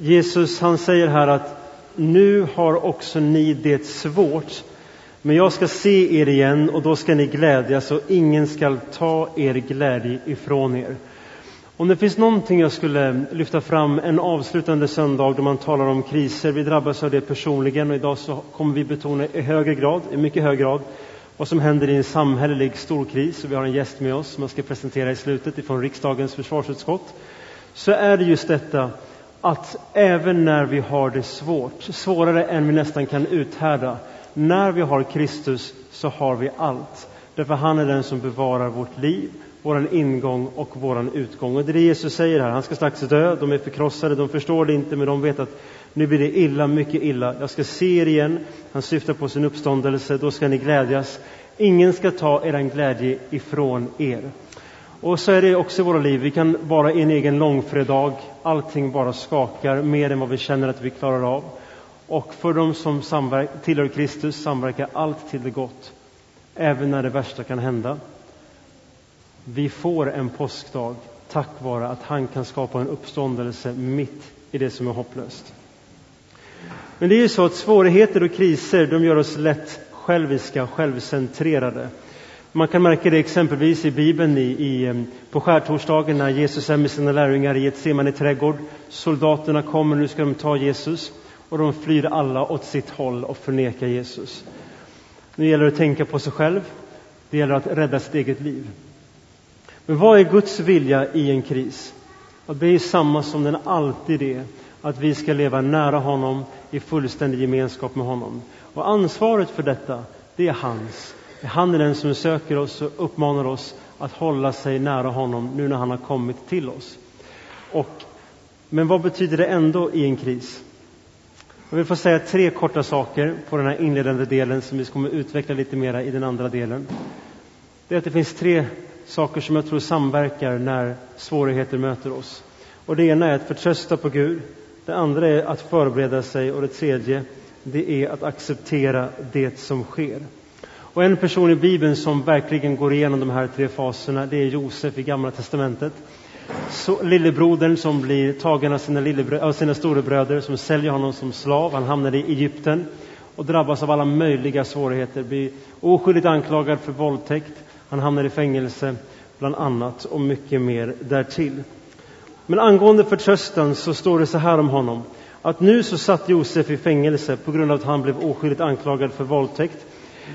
Jesus han säger här att nu har också ni det svårt, men jag ska se er igen och då ska ni glädjas och ingen ska ta er glädje ifrån er. Om det finns någonting jag skulle lyfta fram en avslutande söndag då man talar om kriser, vi drabbas av det personligen och idag så kommer vi betona i högre grad, i mycket hög grad, vad som händer i en samhällelig storkris. Och vi har en gäst med oss som jag ska presentera i slutet ifrån riksdagens försvarsutskott. Så är det just detta att även när vi har det svårt, svårare än vi nästan kan uthärda, när vi har Kristus så har vi allt. Därför han är den som bevarar vårt liv, vår ingång och vår utgång. Och det är det Jesus säger här. Han ska strax dö, de är förkrossade, de förstår det inte, men de vet att nu blir det illa, mycket illa. Jag ska se er igen. Han syftar på sin uppståndelse, då ska ni glädjas. Ingen ska ta er glädje ifrån er. Och så är det också i våra liv. Vi kan vara i en egen långfredag. Allting bara skakar mer än vad vi känner att vi klarar av. Och för de som tillhör Kristus samverkar allt till det gott, även när det värsta kan hända. Vi får en påskdag tack vare att han kan skapa en uppståndelse mitt i det som är hopplöst. Men det är ju så att svårigheter och kriser de gör oss lätt själviska, självcentrerade. Man kan märka det exempelvis i Bibeln i, i, ehm, på skärtorsdagen när Jesus är med sina lärjungar i ett i trädgård. Soldaterna kommer, nu ska de ta Jesus och de flyr alla åt sitt håll och förnekar Jesus. Nu gäller det att tänka på sig själv. Det gäller att rädda sitt eget liv. Men vad är Guds vilja i en kris? Och det är samma som den alltid är, att vi ska leva nära honom i fullständig gemenskap med honom. Och ansvaret för detta, det är hans. Han är den som söker oss och uppmanar oss att hålla sig nära honom nu när han har kommit till oss. Och, men vad betyder det ändå i en kris? Jag vill få säga tre korta saker på den här inledande delen som vi kommer utveckla lite mera i den andra delen. Det är att det finns tre saker som jag tror samverkar när svårigheter möter oss. Och det ena är att förtrösta på Gud. Det andra är att förbereda sig och det tredje det är att acceptera det som sker. Och en person i Bibeln som verkligen går igenom de här tre faserna det är Josef i Gamla Testamentet. Så, lillebrodern som blir tagen av sina, av sina storebröder som säljer honom som slav. Han hamnar i Egypten och drabbas av alla möjliga svårigheter. Blir oskyldigt anklagad för våldtäkt. Han hamnar i fängelse, bland annat, och mycket mer därtill. Men angående förtröstan så står det så här om honom. Att nu så satt Josef i fängelse på grund av att han blev oskyldigt anklagad för våldtäkt.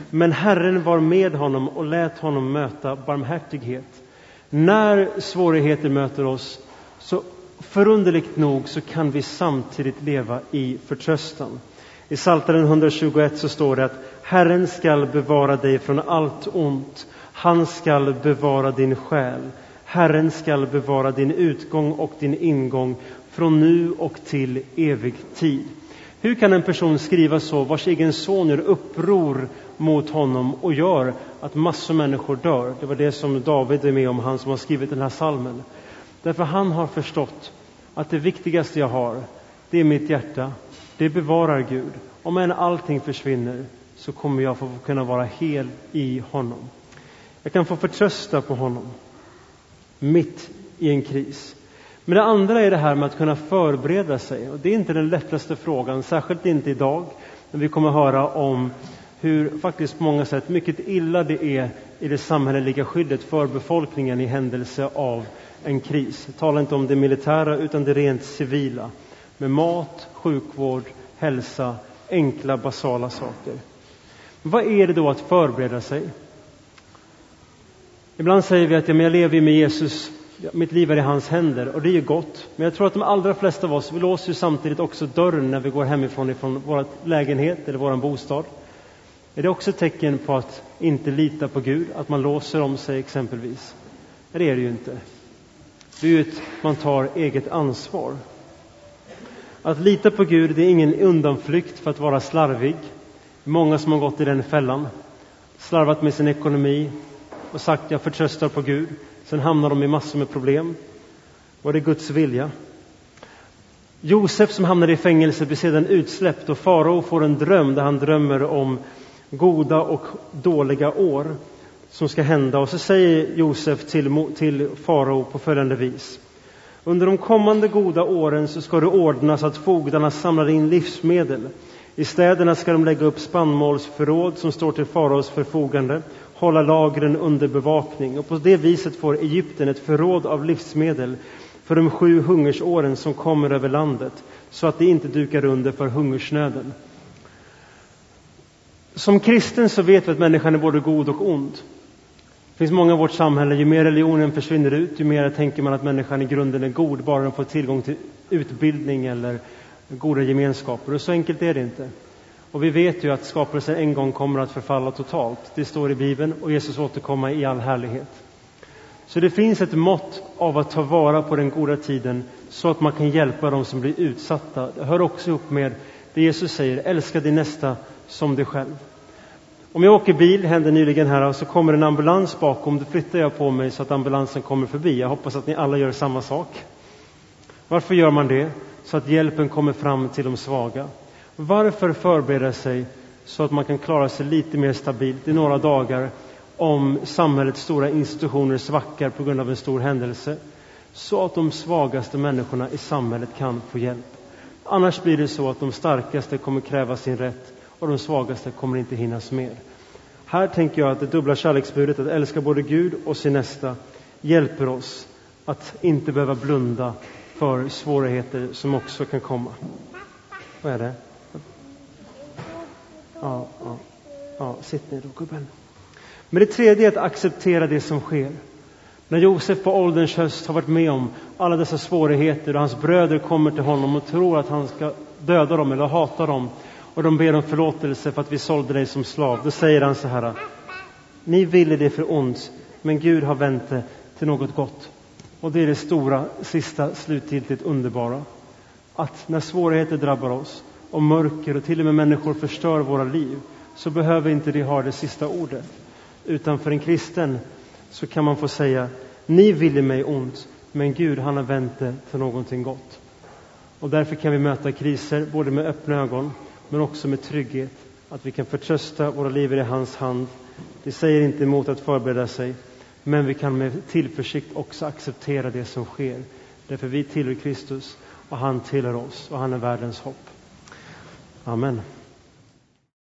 Men Herren var med honom och lät honom möta barmhärtighet. När svårigheter möter oss, så förunderligt nog så kan vi samtidigt leva i förtröstan. I Psaltaren 121 så står det att Herren skall bevara dig från allt ont. Han skall bevara din själ. Herren skall bevara din utgång och din ingång från nu och till evig tid. Hur kan en person skriva så vars egen son gör uppror mot honom och gör att massor av människor dör? Det var det som David är med om, han som har skrivit den här salmen. Därför han har förstått att det viktigaste jag har, det är mitt hjärta. Det bevarar Gud. Om än allting försvinner så kommer jag få kunna vara hel i honom. Jag kan få förtrösta på honom mitt i en kris. Men det andra är det här med att kunna förbereda sig. Och det är inte den lättaste frågan, särskilt inte idag, när vi kommer höra om hur faktiskt på många sätt mycket illa det är i det samhälleliga skyddet för befolkningen i händelse av en kris. Jag talar inte om det militära utan det rent civila. Med mat, sjukvård, hälsa, enkla basala saker. Vad är det då att förbereda sig? Ibland säger vi att ja, men jag lever med Jesus, mitt liv är i hans händer och det är ju gott. Men jag tror att de allra flesta av oss, vi låser ju samtidigt också dörren när vi går hemifrån ifrån vår lägenhet eller vår bostad. Är det också tecken på att inte lita på Gud, att man låser om sig exempelvis? Nej, det är det ju inte. Det är ju att man tar eget ansvar. Att lita på Gud, det är ingen undanflykt för att vara slarvig. Många som har gått i den fällan. Slarvat med sin ekonomi, och sagt jag förtröstar på Gud. Sen hamnar de i massor med problem. Var det Guds vilja? Josef som hamnade i fängelse blir sedan utsläppt och farao får en dröm där han drömmer om goda och dåliga år som ska hända. Och så säger Josef till, till farao på följande vis. Under de kommande goda åren så ska det ordnas att fogdarna samlar in livsmedel. I städerna ska de lägga upp spannmålsförråd som står till faraos förfogande, hålla lagren under bevakning och på det viset får Egypten ett förråd av livsmedel för de sju hungersåren som kommer över landet så att det inte dukar under för hungersnöden. Som kristen så vet vi att människan är både god och ond. Det finns många i vårt samhälle, ju mer religionen försvinner ut, ju mer tänker man att människan i grunden är god, bara den får tillgång till utbildning eller goda gemenskaper. Och så enkelt är det inte. Och vi vet ju att skapelsen en gång kommer att förfalla totalt. Det står i Bibeln och Jesus återkommer i all härlighet. Så det finns ett mått av att ta vara på den goda tiden så att man kan hjälpa dem som blir utsatta. Det hör också ihop med det Jesus säger, älska din nästa som dig själv. Om jag åker bil, hände nyligen här, så kommer en ambulans bakom, då flyttar jag på mig så att ambulansen kommer förbi. Jag hoppas att ni alla gör samma sak. Varför gör man det? Så att hjälpen kommer fram till de svaga. Varför förbereda sig så att man kan klara sig lite mer stabilt i några dagar om samhällets stora institutioner svackar på grund av en stor händelse? Så att de svagaste människorna i samhället kan få hjälp. Annars blir det så att de starkaste kommer kräva sin rätt och de svagaste kommer inte hinnas med. Här tänker jag att det dubbla kärleksbudet, att älska både Gud och sin nästa, hjälper oss att inte behöva blunda för svårigheter som också kan komma. Vad är det? Ja, ja, ja sitt ner då gubben. Men det tredje är att acceptera det som sker. När Josef på ålderns höst har varit med om alla dessa svårigheter och hans bröder kommer till honom och tror att han ska döda dem eller hata dem och de ber om förlåtelse för att vi sålde dig som slav. Då säger han så här. Ni ville det för ont, men Gud har vänt det till något gott. Och det är det stora, sista, slutgiltigt underbara. Att när svårigheter drabbar oss och mörker och till och med människor förstör våra liv så behöver inte det ha det sista ordet. Utan för en kristen så kan man få säga Ni ville mig ont, men Gud han har vänt det till någonting gott. Och därför kan vi möta kriser både med öppna ögon men också med trygghet. Att vi kan förtrösta våra liv i hans hand. Det säger inte emot att förbereda sig, men vi kan med tillförsikt också acceptera det som sker. Därför vi tillhör Kristus och han tillhör oss och han är världens hopp. Amen.